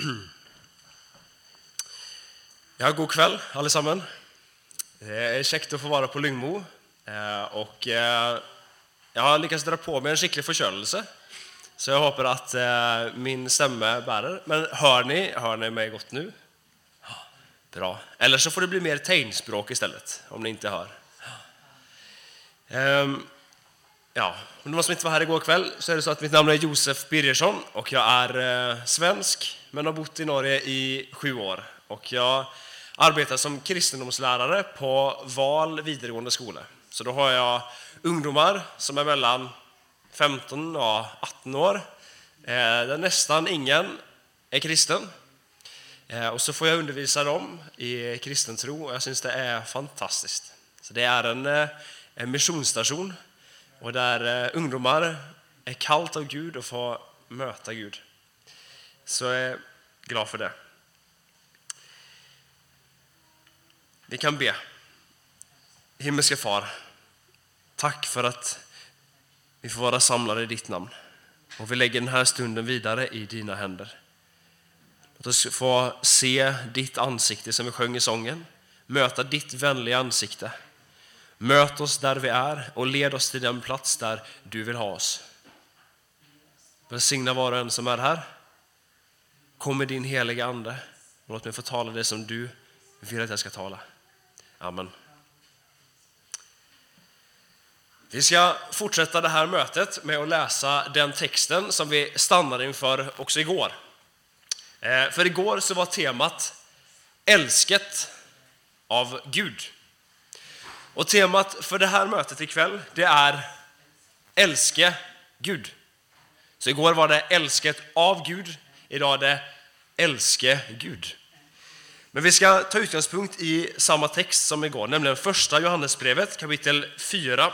Ja, god kväll allesammans. Det eh, är käckt att få vara på Lyngmo. Eh, och eh, jag har lyckats dra på mig en skicklig förkölelse. Så jag hoppas att min stämma bärer. Men hör ni, hör ni mig gott nu? Bra. Eller så får det bli mer tegnspråk istället, om ni inte hör. Ehm, Ja, om de som inte var här igår kväll så är det så att mitt namn är Josef Birgersson och jag är eh, svensk men har bott i Norge i sju år. Och jag arbetar som kristendomslärare på Val videregående skola. Så då har jag ungdomar som är mellan 15 och 18 år, eh, där nästan ingen är kristen. Eh, och så får jag undervisa dem i kristen tro och jag syns det är fantastiskt. Så det är en, eh, en missionsstation och där eh, ungdomar är kallt av Gud och får möta Gud. Så jag är glad för det. Vi kan be. Himmelske Far, tack för att vi får vara samlade i ditt namn. Och vi lägger den här stunden vidare i dina händer. Låt oss få se ditt ansikte som vi sjöng i sången. Möta ditt vänliga ansikte. Möt oss där vi är och led oss till den plats där du vill ha oss. Välsigna var och en som är här. Kom med din heliga Ande och låt mig få tala det som du vill att jag ska tala. Amen. Vi ska fortsätta det här mötet med att läsa den texten som vi stannade inför också igår. Eh, för igår så var temat Älsket av Gud. Och temat för det här mötet ikväll, det är Älske Gud. Så igår var det Älsket av Gud, idag är det Älske Gud. Men vi ska ta utgångspunkt i samma text som igår, nämligen första Johannesbrevet kapitel 4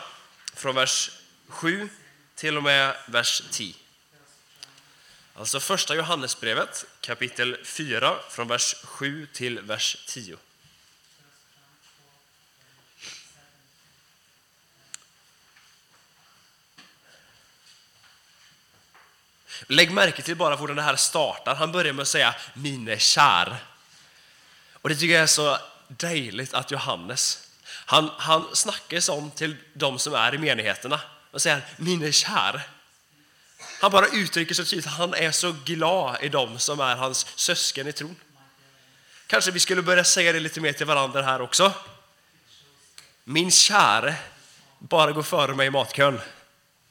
från vers 7 till och med vers 10. Alltså första Johannesbrevet kapitel 4 från vers 7 till vers 10. Lägg märke till bara hur den här startar. Han börjar med att säga mine kär. Och det tycker jag är så dejligt att Johannes, han, han snackar sånt till de som är i menigheterna och säger min kär. Han bara uttrycker så tydligt att han är så glad i dem som är hans sösken i tron. Kanske vi skulle börja säga det lite mer till varandra här också. Min käre, bara gå före mig i matkön.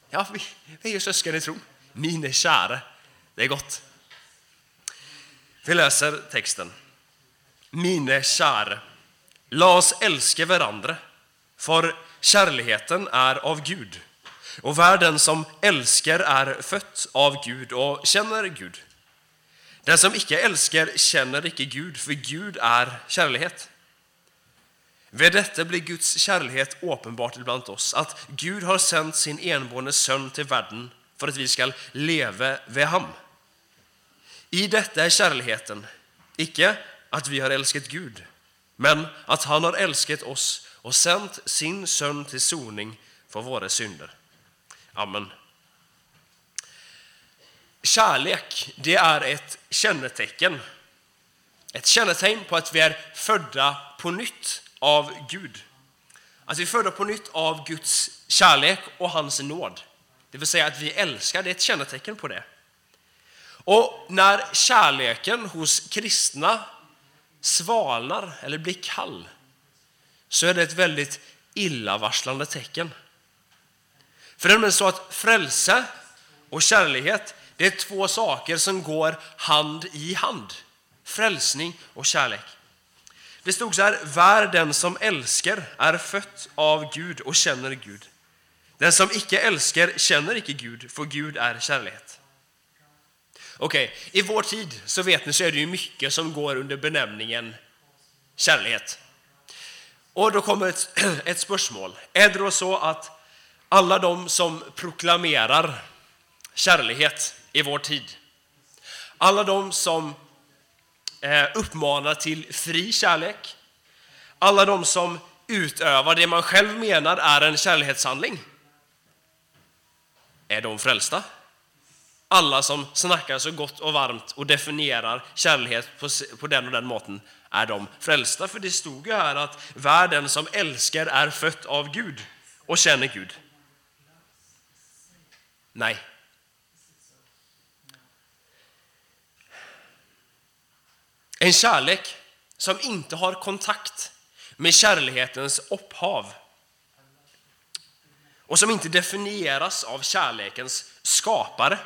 Ja, vi, vi är ju syskon i tron mine kjære. det är gott. Vi läser texten. Mine kjære, la oss elske hverandre, for kjærligheten er av Gud. Og hver den som elsker, er født av Gud og kjenner Gud. Den som ikke elsker, kjenner ikke Gud, for Gud er kjærlighet. Ved dette blir Guds kjærlighet åpenbart iblant oss, at Gud har sendt sin enbårne sønn til verden för att vi ska leva vid ham. I detta är kärleken icke att vi har älskat Gud, men att han har älskat oss och sänt sin son till soning för våra synder. Amen. Kärlek, det är ett kännetecken. Ett kännetecken på att vi är födda på nytt av Gud. Att vi är födda på nytt av Guds kärlek och hans nåd. Det vill säga att vi älskar, det är ett kännetecken på det. Och när kärleken hos kristna svalnar eller blir kall så är det ett väldigt illavarslande tecken. För det är så att frälse och kärlighet det är två saker som går hand i hand. Frälsning och kärlek. Det stod så här, världen som älskar är fött av Gud och känner Gud. Den som icke älskar känner icke Gud, för Gud är kärlek. Okej, okay. i vår tid så vet ni så är det ju mycket som går under benämningen kärlek. Och då kommer ett, ett spörsmål. Är det då så att alla de som proklamerar kärlek i vår tid, alla de som eh, uppmanar till fri kärlek, alla de som utövar det man själv menar är en kärlekshandling, är de frälsta? alla som snackar så gott och varmt och definierar kärlek på, på den och den måten är de frälsta. För det stod ju här att världen som älskar är fött av Gud och känner Gud. Nej. En kärlek som inte har kontakt med kärlekens upphav och som inte definieras av kärlekens skapare.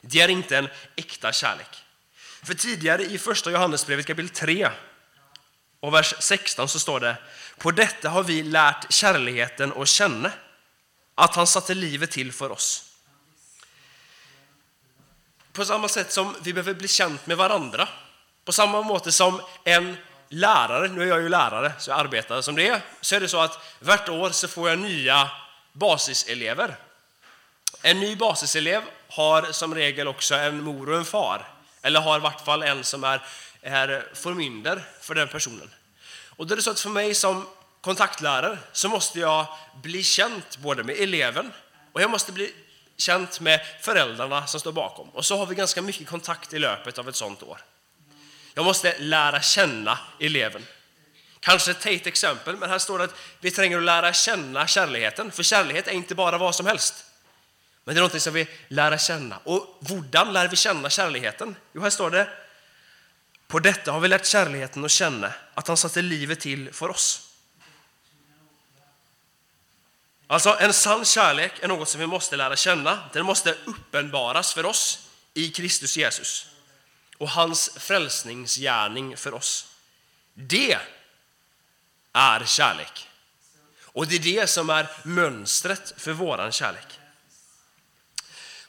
Det är inte en äkta kärlek. För tidigare i första Johannesbrevet kapitel 3 och vers 16 så står det På detta har vi lärt kärleken och känna att han satte livet till för oss. På samma sätt som vi behöver bli känt med varandra, på samma måte som en lärare, nu är jag ju lärare så jag arbetar som det är, så är det så att vart år så får jag nya basiselever. En ny basiselev har som regel också en mor och en far, eller har i vart fall en som är, är förmynder för den personen. Och då är det så att för mig som kontaktlärare så måste jag bli känt både med eleven och jag måste bli känt med föräldrarna som står bakom. Och så har vi ganska mycket kontakt i löpet av ett sånt år. Jag måste lära känna eleven. Kanske ett tejt exempel, men här står det att vi tränger att lära känna kärleken. För kärlek är inte bara vad som helst. Men det är någonting som vi lär känna. Och hur lär vi känna kärleken? Jo, här står det på detta har vi lärt kärleken att känna att han satte livet till för oss. Alltså, en sann kärlek är något som vi måste lära känna. Den måste uppenbaras för oss i Kristus Jesus och hans frälsningsgärning för oss. Det är kärlek. Och det är det som är mönstret för våran kärlek.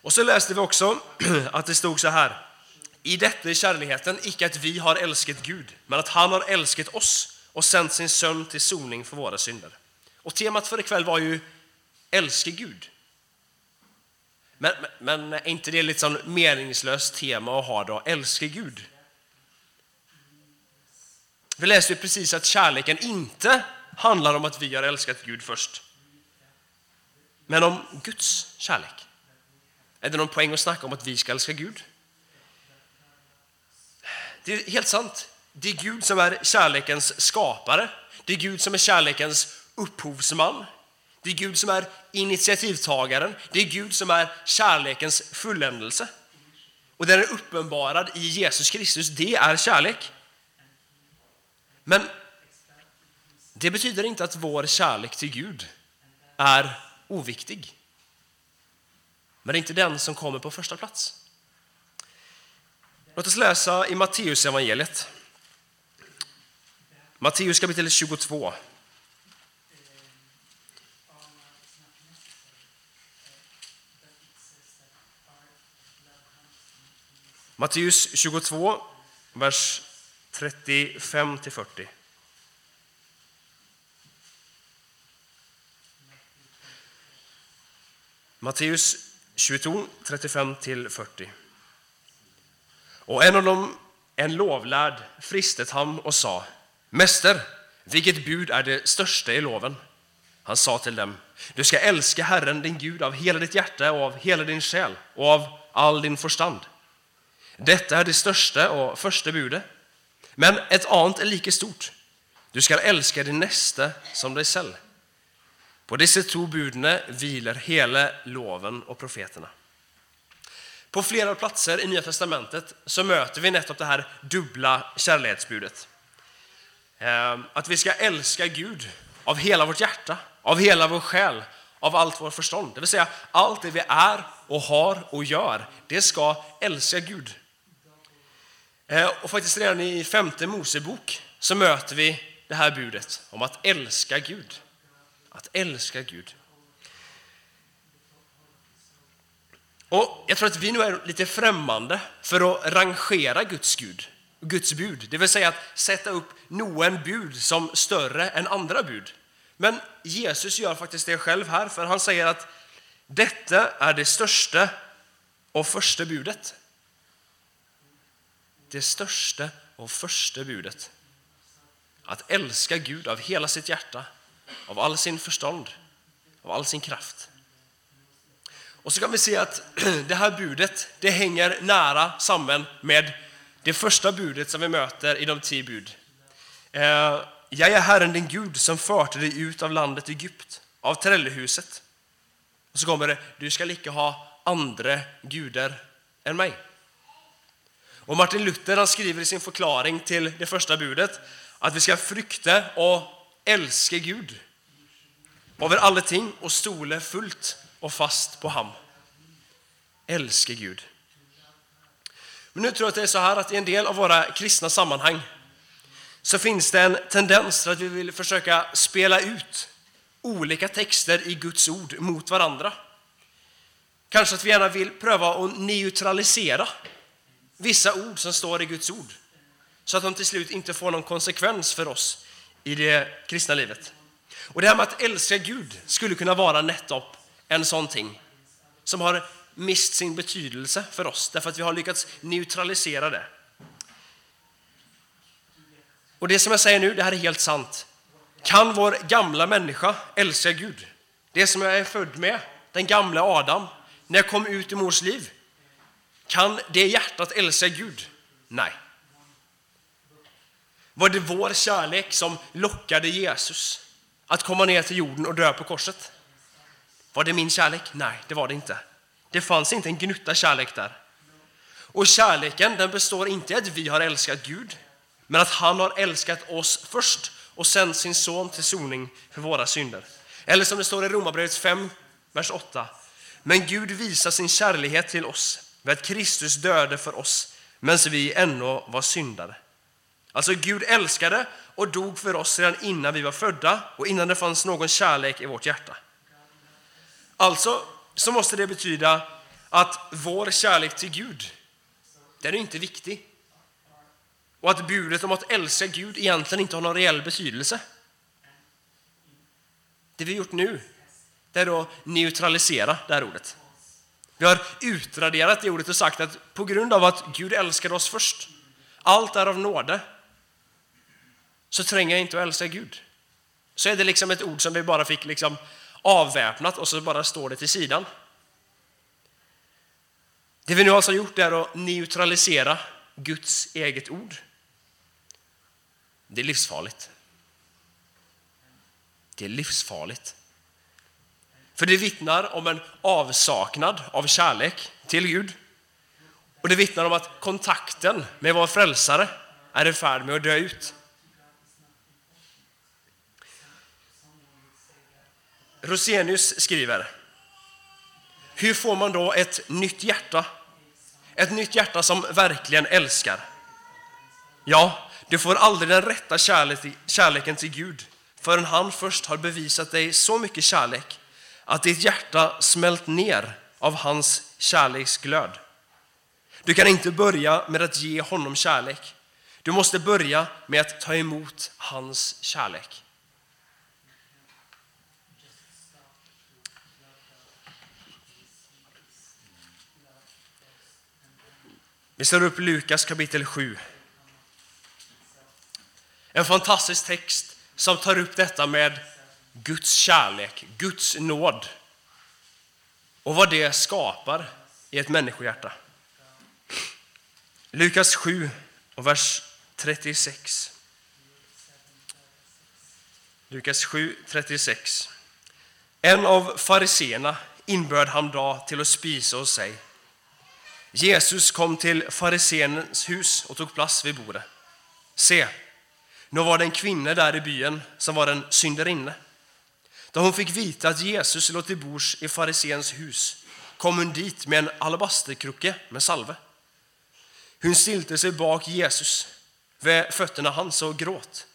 Och så läste vi också att det stod så här. I detta är kärleken, icke att vi har älskat Gud, men att han har älskat oss och sänt sin son till soning för våra synder. Och temat för ikväll var ju älska Gud. Men, men, men är inte det ett liksom meningslöst tema att ha då? Älska Gud. Vi läste ju precis att kärleken inte handlar om att vi har älskat Gud först. Men om Guds kärlek. Är det någon poäng att snacka om att vi ska älska Gud? Det är helt sant. Det är Gud som är kärlekens skapare. Det är Gud som är kärlekens upphovsman. Det är Gud som är initiativtagaren. Det är Gud som är kärlekens fulländelse. Och den är uppenbarad i Jesus Kristus. Det är kärlek. Men det betyder inte att vår kärlek till Gud är oviktig. Men det är inte den som kommer på första plats. Låt oss läsa i Matteus evangeliet. Matteus kapitel 22. Matteus 22, vers 35-40. Matteus 22, 35-40. Och en av dem, en lovlärd, fristet han och sa Mäster, vilket bud är det största i loven? Han sa till dem Du ska älska Herren din Gud av hela ditt hjärta och av hela din själ och av all din förstand. Detta är det största och första budet. Men ett annat är lika stort. Du ska älska din nästa som dig själv. På dessa två buden vilar hela loven och profeterna. På flera platser i Nya Testamentet så möter vi nettopp det här dubbla kärleksbudet. Ehm, att vi ska älska Gud av hela vårt hjärta, av hela vår själ, av allt vårt förstånd. Det vill säga, allt det vi är och har och gör, det ska älska Gud. Eh, och faktiskt redan i femte Mosebok så möter vi det här budet om att älska Gud. Att älska Gud. Och Jag tror att vi nu är lite främmande för att rangera Guds Gud, Guds bud. Det vill säga att sätta upp någon bud som större än andra bud. Men Jesus gör faktiskt det själv här, för han säger att detta är det största och första budet. Det största och första budet. Att älska Gud av hela sitt hjärta, av all sin förstånd, av all sin kraft. Och så kan vi se att det här budet det hänger nära samman med det första budet som vi möter i de tio bud. Eh, jag är Herren din Gud som förde dig ut av landet Egypt, av trällehuset. Och så kommer det, du ska icke ha andra gudar än mig. Och Martin Luther han skriver i sin förklaring till det första budet att vi ska frykta och älska Gud över alla ting och stole fullt och fast på ham. Älska Gud. Men nu tror jag att det är så här att i en del av våra kristna sammanhang så finns det en tendens till att vi vill försöka spela ut olika texter i Guds ord mot varandra. Kanske att vi gärna vill pröva att neutralisera vissa ord som står i Guds ord så att de till slut inte får någon konsekvens för oss i det kristna livet. Och det här med att älska Gud skulle kunna vara nettopp en sån ting som har mist sin betydelse för oss därför att vi har lyckats neutralisera det. Och det som jag säger nu, det här är helt sant. Kan vår gamla människa älska Gud? Det som jag är född med, den gamla Adam, när jag kom ut i mors liv. Kan det hjärtat älska Gud? Nej. Var det vår kärlek som lockade Jesus att komma ner till jorden och dö på korset? Var det min kärlek? Nej, det var det inte. Det fanns inte en gnutta kärlek där. Och kärleken den består inte i att vi har älskat Gud, men att han har älskat oss först och sänt sin son till soning för våra synder. Eller som det står i Romarbrevet 5, vers 8. Men Gud visar sin kärlighet till oss vid att Kristus döde för oss medan vi ännu var syndare. Alltså Gud älskade och dog för oss redan innan vi var födda och innan det fanns någon kärlek i vårt hjärta. Alltså så måste det betyda att vår kärlek till Gud, den är inte viktig. Och att budet om att älska Gud egentligen inte har någon reell betydelse. Det vi gjort nu, det är att neutralisera det här ordet. Vi har utraderat det ordet och sagt att på grund av att Gud älskade oss först, allt är av nåde, så tränger jag inte att älska Gud. Så är det liksom ett ord som vi bara fick liksom avväpnat och så bara står det till sidan. Det vi nu alltså gjort är att neutralisera Guds eget ord. Det är livsfarligt. Det är livsfarligt. För det vittnar om en avsaknad av kärlek till Gud. Och det vittnar om att kontakten med vår frälsare är i färd med att dö ut. Rosenius skriver Hur får man då ett nytt hjärta? Ett nytt hjärta som verkligen älskar. Ja, du får aldrig den rätta kärleken till Gud förrän han först har bevisat dig så mycket kärlek att ditt hjärta smält ner av hans kärleksglöd. Du kan inte börja med att ge honom kärlek. Du måste börja med att ta emot hans kärlek. Vi slår upp Lukas kapitel 7. En fantastisk text som tar upp detta med Guds kärlek, Guds nåd och vad det skapar i ett människohjärta. Lukas 7 och vers 36. Lukas 7, 36. En av fariseerna inbjöd han dag till att spisa hos sig. Jesus kom till fariséns hus och tog plats vid bordet. Se, nu var det en kvinna där i byn som var en syndarinne. Då hon fick veta att Jesus låg till bords i fariséns hus kom hon dit med en alabasterkrucka med salve. Hon stilte sig bak Jesus vid fötterna hans och gråt.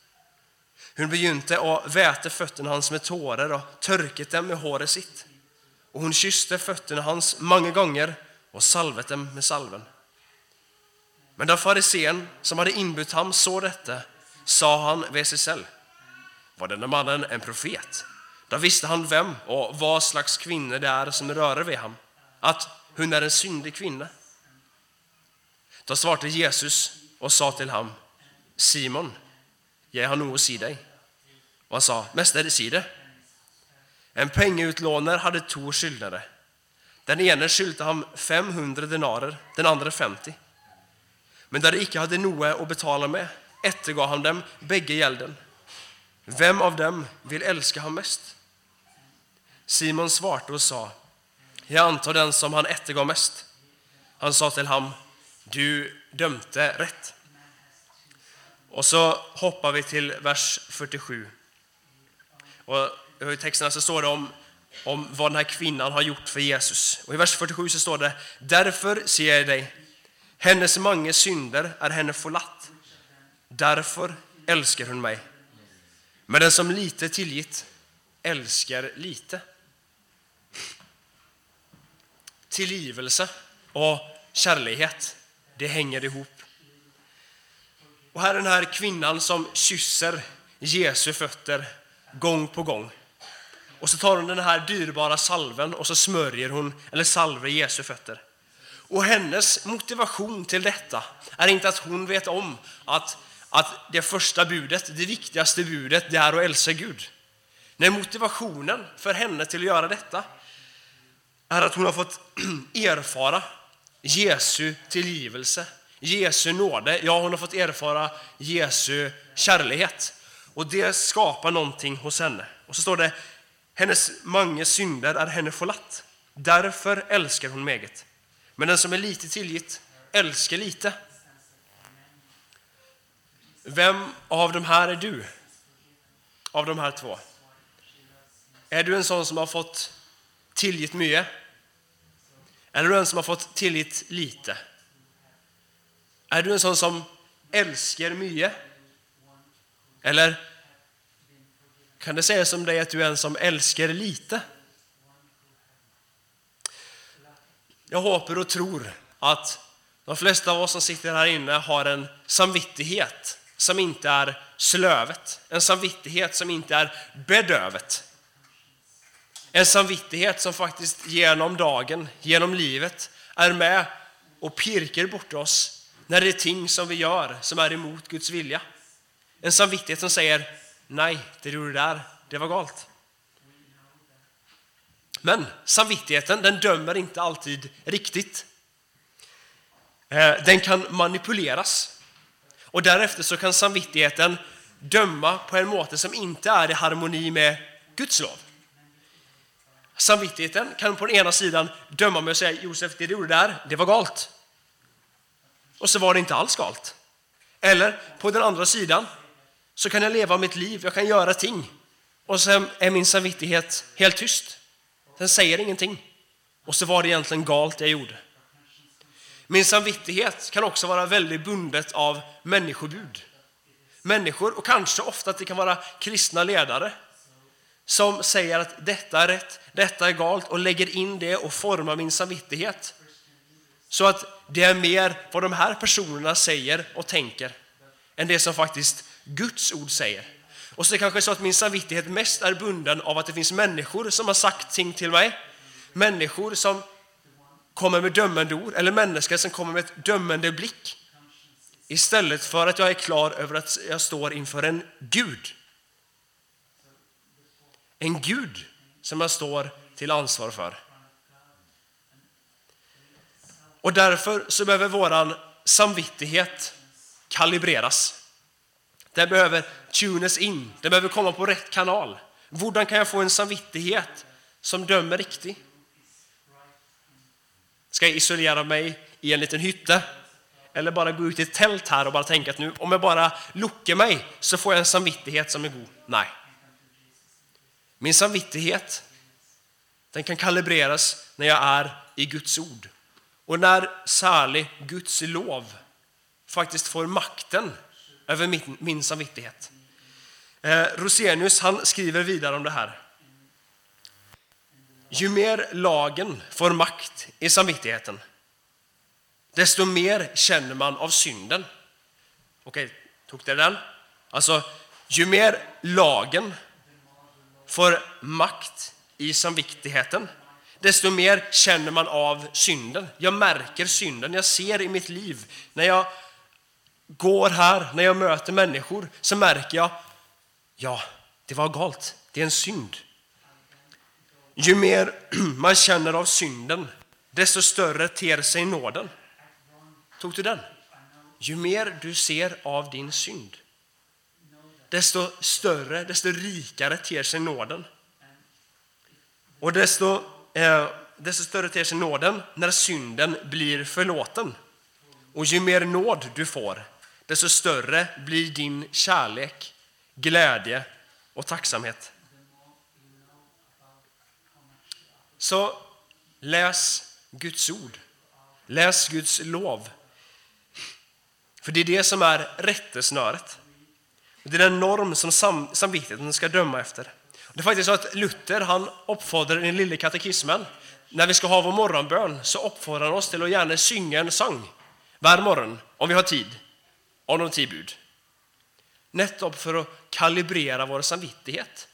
Hon begynte att väta fötterna hans med tårar och törket dem med håret sitt. Och hon kysste fötterna hans många gånger och salvet dem med salven. Men då farisén som hade inbjudit ham såg detta sa han vid sig själv. Var denna mannen en profet? Då visste han vem och vad slags kvinna det är som rör vid honom. att hon är en syndig kvinna. Då svarade Jesus och sa till honom. Simon, jag har något att säga dig. Och han sa, mästare, säg det. En pengautlånare hade två skyldnare. Den ene skyldte ham 500 denarer, den andre 50. Men där de inte hade något att betala med, eftergav han dem bägge gälden. Vem av dem vill älska honom mest? Simon svarte och sa, jag antar den som han ättegav mest. Han sa till ham, Du dömte rätt. Och så hoppar vi till vers 47. Och I texten så står det om, om vad den här kvinnan har gjort för Jesus. Och I vers 47 så står det Därför ser jag dig, hennes många synder är henne förlatt. Därför älskar hon mig. Men den som lite tillgitt älskar lite. Tillgivelse och kärlighet, det hänger ihop. Och här är den här kvinnan som kysser Jesu fötter gång på gång. Och så tar hon den här dyrbara salven och så smörjer hon, eller salver Jesu fötter. Och hennes motivation till detta är inte att hon vet om att, att det första budet, det viktigaste budet, det är att älska Gud. Nej, motivationen för henne till att göra detta är att hon har fått erfara Jesu tillgivelse Jesu nåde. Ja, hon har fått erfara Jesu kärlighet. Och det skapar någonting hos henne. Och så står det, hennes många synder är henne förlatt. Därför älskar hon meget. Men den som är lite tillgitt älskar lite. Vem av de här är du? Av de här två? Är du en sån som har fått tillit mycket? Eller är du en som har fått tillit lite? Är du en sån som älskar mycket? Eller kan det sägas om dig att du är en som älskar lite? Jag hoppas och tror att de flesta av oss som sitter här inne har en samvittighet som inte är slövet. En samvittighet som inte är bedövet. En samvittighet som faktiskt genom dagen, genom livet, är med och pirkar bort oss när det är ting som vi gör som är emot Guds vilja. En samvittighet som säger nej, det du gjorde där, det var galt. Men samvittigheten, den dömer inte alltid riktigt. Eh, den kan manipuleras. Och därefter så kan samvittigheten döma på en måte som inte är i harmoni med Guds lov. Samvittigheten kan på den ena sidan döma med att säga Josef, det du gjorde där, det var galt och så var det inte alls galt. Eller på den andra sidan så kan jag leva mitt liv, jag kan göra ting och sen är min samvittighet helt tyst. Den säger ingenting. Och så var det egentligen galt jag gjorde. Min samvittighet kan också vara väldigt bundet av människobud. Människor, och kanske ofta att det kan vara kristna ledare, som säger att detta är rätt, detta är galt och lägger in det och formar min samvittighet. Så att det är mer vad de här personerna säger och tänker än det som faktiskt Guds ord säger. Och så är det kanske så att min samvittighet mest är bunden av att det finns människor som har sagt ting till mig. Människor som kommer med dömande ord eller människor som kommer med ett dömande blick. Istället för att jag är klar över att jag står inför en Gud. En Gud som jag står till ansvar för. Och därför så behöver våran samvittighet kalibreras. Den behöver tunas in, den behöver komma på rätt kanal. Hur kan jag få en samvittighet som dömer riktigt? Ska jag isolera mig i en liten hytte? Eller bara gå ut i ett tält här och bara tänka att nu om jag bara lockar mig så får jag en samvittighet som är god? Nej. Min samvittighet den kan kalibreras när jag är i Guds ord. Och när särlig Guds lov faktiskt får makten över min, min samvittighet. Eh, Rosenius han skriver vidare om det här. Ju mer lagen får makt i samvittigheten, desto mer känner man av synden. Okej, tog det den? Alltså, ju mer lagen får makt i samvittigheten, desto mer känner man av synden. Jag märker synden, jag ser i mitt liv. När jag går här, när jag möter människor, så märker jag, ja, det var galt. Det är en synd ju mer man känner av synden, desto större ter sig nåden. Tog du den? Ju mer du ser av din synd, desto större, desto rikare ter sig nåden. Och desto, eh, desto större ter sig nåden när synden blir förlåten. Och ju mer nåd du får, desto större blir din kärlek, glädje och tacksamhet. Så läs Guds ord. Läs Guds lov. För det är det som är rättesnöret. Det är den norm som sam samvittigheten ska döma efter. Det är faktiskt så att Luther han uppfordrar den lilla katekismen, när vi ska ha vår morgonbön, så uppfordrar han oss till att gärna synga en sång varje morgon, om vi har tid, om de tio bud. Nettopp för att kalibrera vår samvittighet.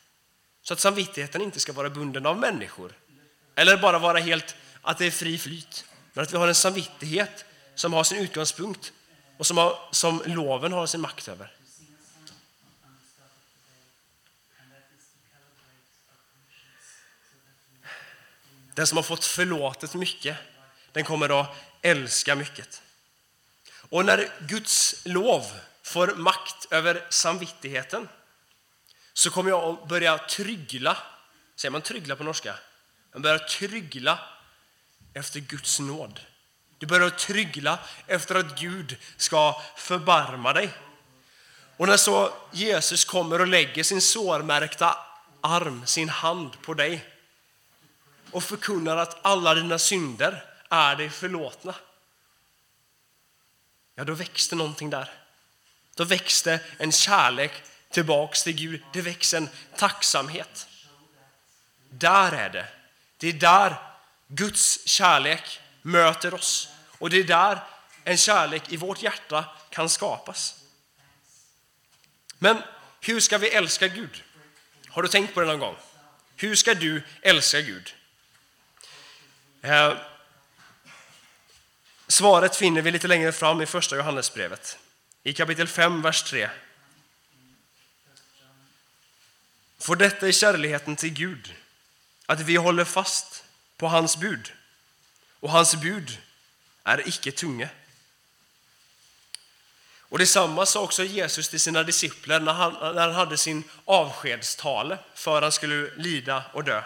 Så att samvittigheten inte ska vara bunden av människor. Eller bara vara helt att det är fri flyt. Men att vi har en samvittighet som har sin utgångspunkt och som, har, som loven har sin makt över. Den som har fått förlåtet mycket, den kommer att älska mycket. Och när Guds lov får makt över samvittigheten så kommer jag att börja tryggla, säger man tryggla på norska? Man börjar tryggla efter Guds nåd. Du börjar tryggla efter att Gud ska förbarma dig. Och när så Jesus kommer och lägger sin sårmärkta arm, sin hand på dig och förkunnar att alla dina synder är dig förlåtna. Ja, då växte någonting där. Då växte en kärlek tillbaks till Gud. Det växte en tacksamhet. Där är det. Det är där Guds kärlek möter oss. Och det är där en kärlek i vårt hjärta kan skapas. Men hur ska vi älska Gud? Har du tänkt på det någon gång? Hur ska du älska Gud? Eh, svaret finner vi lite längre fram i första Johannesbrevet, i kapitel 5, vers 3. För detta är kärleken till Gud, att vi håller fast på hans bud. Och hans bud är icke tunga. Och detsamma sa också Jesus till sina discipler när han, när han hade sin avskedstale för han skulle lida och dö.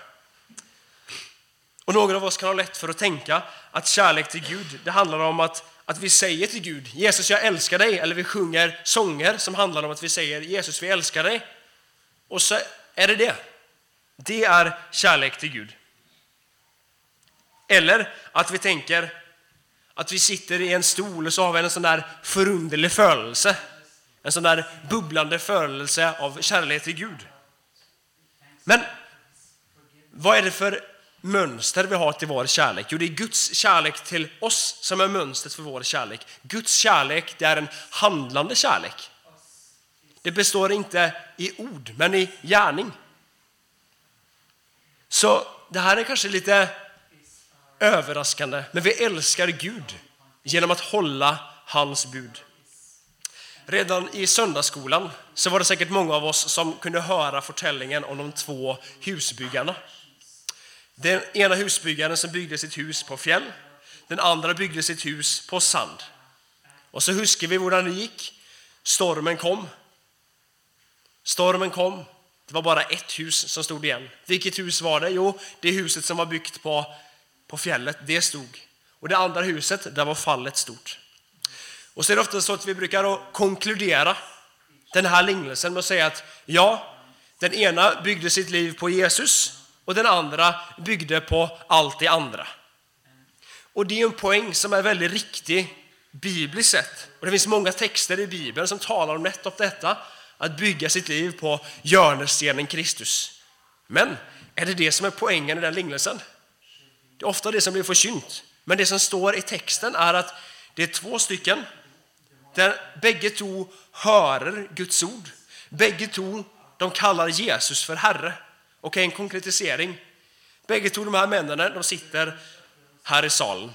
Och några av oss kan ha lätt för att tänka att kärlek till Gud, det handlar om att, att vi säger till Gud, Jesus jag älskar dig, eller vi sjunger sånger som handlar om att vi säger Jesus vi älskar dig. Och så är det det. Det är kärlek till Gud. Eller att vi tänker att vi sitter i en stol och så har vi en sån där förunderlig förelse. En sån där bubblande förelse av kärlek till Gud. Men vad är det för mönster vi har till vår kärlek? Jo, det är Guds kärlek till oss som är mönstret för vår kärlek. Guds kärlek, det är en handlande kärlek. Det består inte i ord, men i gärning. Så det här är kanske lite överraskande, men vi älskar Gud genom att hålla hans bud. Redan i söndagsskolan så var det säkert många av oss som kunde höra förtällningen om de två husbyggarna. Den ena husbyggaren som byggde sitt hus på fjäll, den andra byggde sitt hus på sand. Och så huskar vi hur det gick. Stormen kom. Stormen kom. Det var bara ett hus som stod igen. Vilket hus var det? Jo, det huset som var byggt på, på fjället, det stod. Och det andra huset, där var fallet stort. Och så är det ofta så att vi brukar konkludera den här lignelsen med att säga att ja, den ena byggde sitt liv på Jesus och den andra byggde på allt det andra. Och det är en poäng som är väldigt riktig bibliskt sett. Och det finns många texter i Bibeln som talar om nettopp detta, att bygga sitt liv på görnestenen Kristus. Men är det det som är poängen i den lignelsen? Det är ofta det som blir förkynt. Men det som står i texten är att det är två stycken där bägge två hörer Guds ord. Bägge två de kallar Jesus för Herre. Och en konkretisering. Bägge två de här männen de sitter här i salen.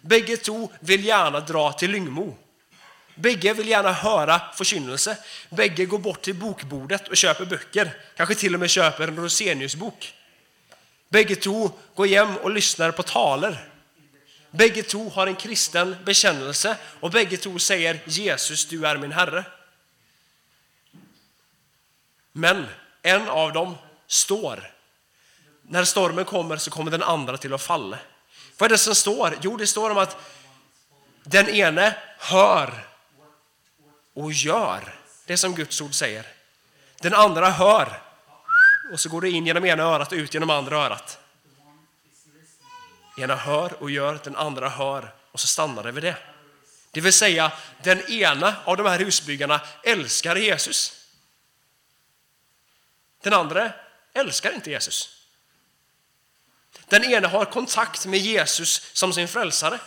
Bägge två vill gärna dra till Lyngmo. Bägge vill gärna höra förkynnelse. Bägge går bort till bokbordet och köper böcker. Kanske till och med köper en Roseniusbok. Bägge två går hem och lyssnar på taler. Bägge två har en kristen bekännelse och bägge två säger Jesus, du är min Herre. Men en av dem står. När stormen kommer så kommer den andra till att falla. Vad är det som står? Jo, det står om att den ene hör och gör det som Guds ord säger. Den andra hör och så går det in genom ena örat och ut genom andra örat. Ena hör och gör, den andra hör och så stannar det vid det. Det vill säga, den ena av de här husbyggarna älskar Jesus. Den andra älskar inte Jesus. Den ena har kontakt med Jesus som sin frälsare.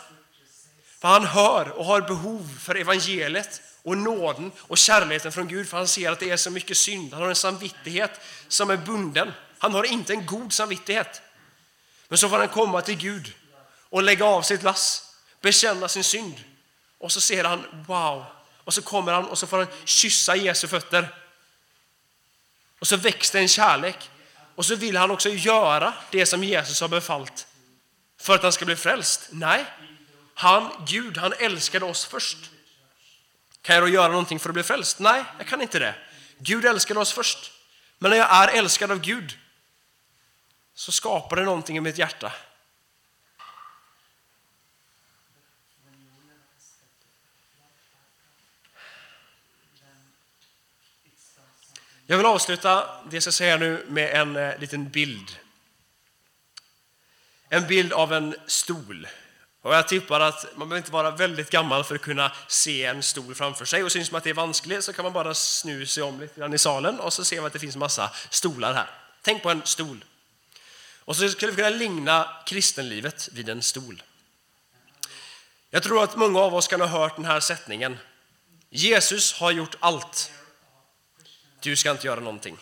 För han hör och har behov för evangeliet och nåden och kärleken från Gud för han ser att det är så mycket synd. Han har en samvittighet som är bunden. Han har inte en god samvittighet. Men så får han komma till Gud och lägga av sitt lass, bekänna sin synd. Och så ser han, wow, och så kommer han och så får han kyssa Jesu fötter. Och så växer en kärlek. Och så vill han också göra det som Jesus har befallt för att han ska bli frälst. Nej, han, Gud, han älskade oss först. Kan jag då göra någonting för att bli frälst? Nej, jag kan inte det. Gud älskade oss först. Men när jag är älskad av Gud så skapar det någonting i mitt hjärta. Jag vill avsluta det jag ska säga nu med en eh, liten bild. En bild av en stol. Och jag tippar att man behöver inte vara väldigt gammal för att kunna se en stol framför sig. Och syns man att det är vanskligt så kan man bara snu sig om lite grann i salen och så ser man att det finns massa stolar här. Tänk på en stol. Och så skulle vi kunna ligna kristenlivet vid en stol. Jag tror att många av oss kan ha hört den här sättningen. Jesus har gjort allt. Du ska inte göra någonting.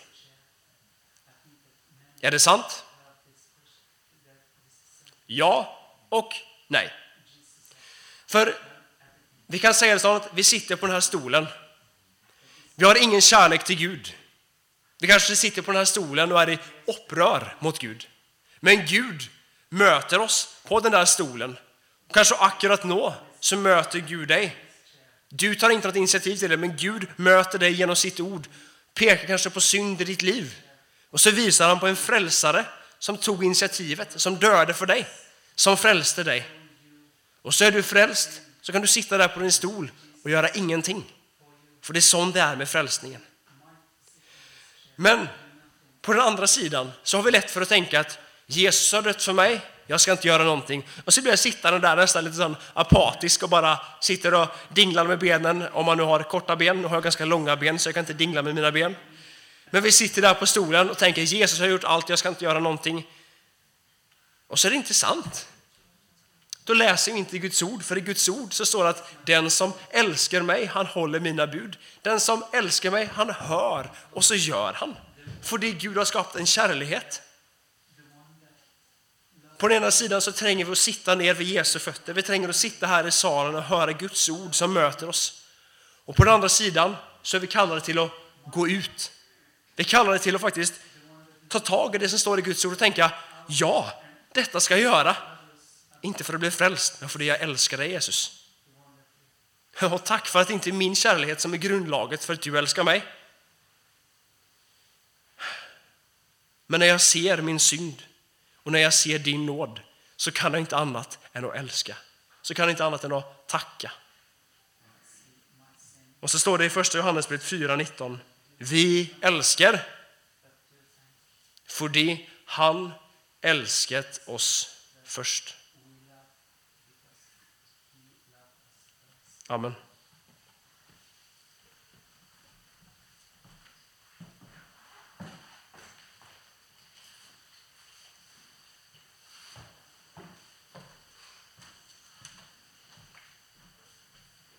Är det sant? Ja och nej. För vi kan säga det så att vi sitter på den här stolen. Vi har ingen kärlek till Gud. Vi kanske sitter på den här stolen och är i upprör mot Gud. Men Gud möter oss på den där stolen. Kanske akkurat nå så möter Gud dig. Du tar inte något initiativ till det, men Gud möter dig genom sitt ord. Pekar kanske på synd i ditt liv. Och så visar han på en frälsare som tog initiativet, som dödade för dig, som frälste dig. Och så är du frälst, så kan du sitta där på din stol och göra ingenting. För det är sånt det är med frälsningen. Men på den andra sidan så har vi lätt för att tänka att Jesus har dött för mig, jag ska inte göra någonting. Och så blir jag sittande där nästan lite sån apatisk och bara sitter och dinglar med benen. Om man nu har korta ben, nu har jag ganska långa ben så jag kan inte dingla med mina ben. Men vi sitter där på stolen och tänker Jesus har gjort allt, jag ska inte göra någonting. Och så är det inte sant. Då läser vi inte Guds ord, för i Guds ord så står det att den som älskar mig, han håller mina bud. Den som älskar mig, han hör och så gör han. För det Gud har skapat en kärlighet. På den ena sidan så tränger vi att sitta ner vid Jesu fötter. Vi tränger att sitta här i salen och höra Guds ord som möter oss. Och på den andra sidan så är vi kallade till att gå ut. Vi är kallade till att faktiskt ta tag i det som står i Guds ord och tänka ja, detta ska jag göra. Inte för att bli frälst, men för det jag älskar dig Jesus. Och tack för att det inte är min kärlek som är grundlaget för att du älskar mig. Men när jag ser min synd och när jag ser din nåd så kan jag inte annat än att älska. Så kan jag inte annat än att tacka. Och så står det i första Johannesbrevet 4.19. Vi älskar för det han älskat oss först. Amen.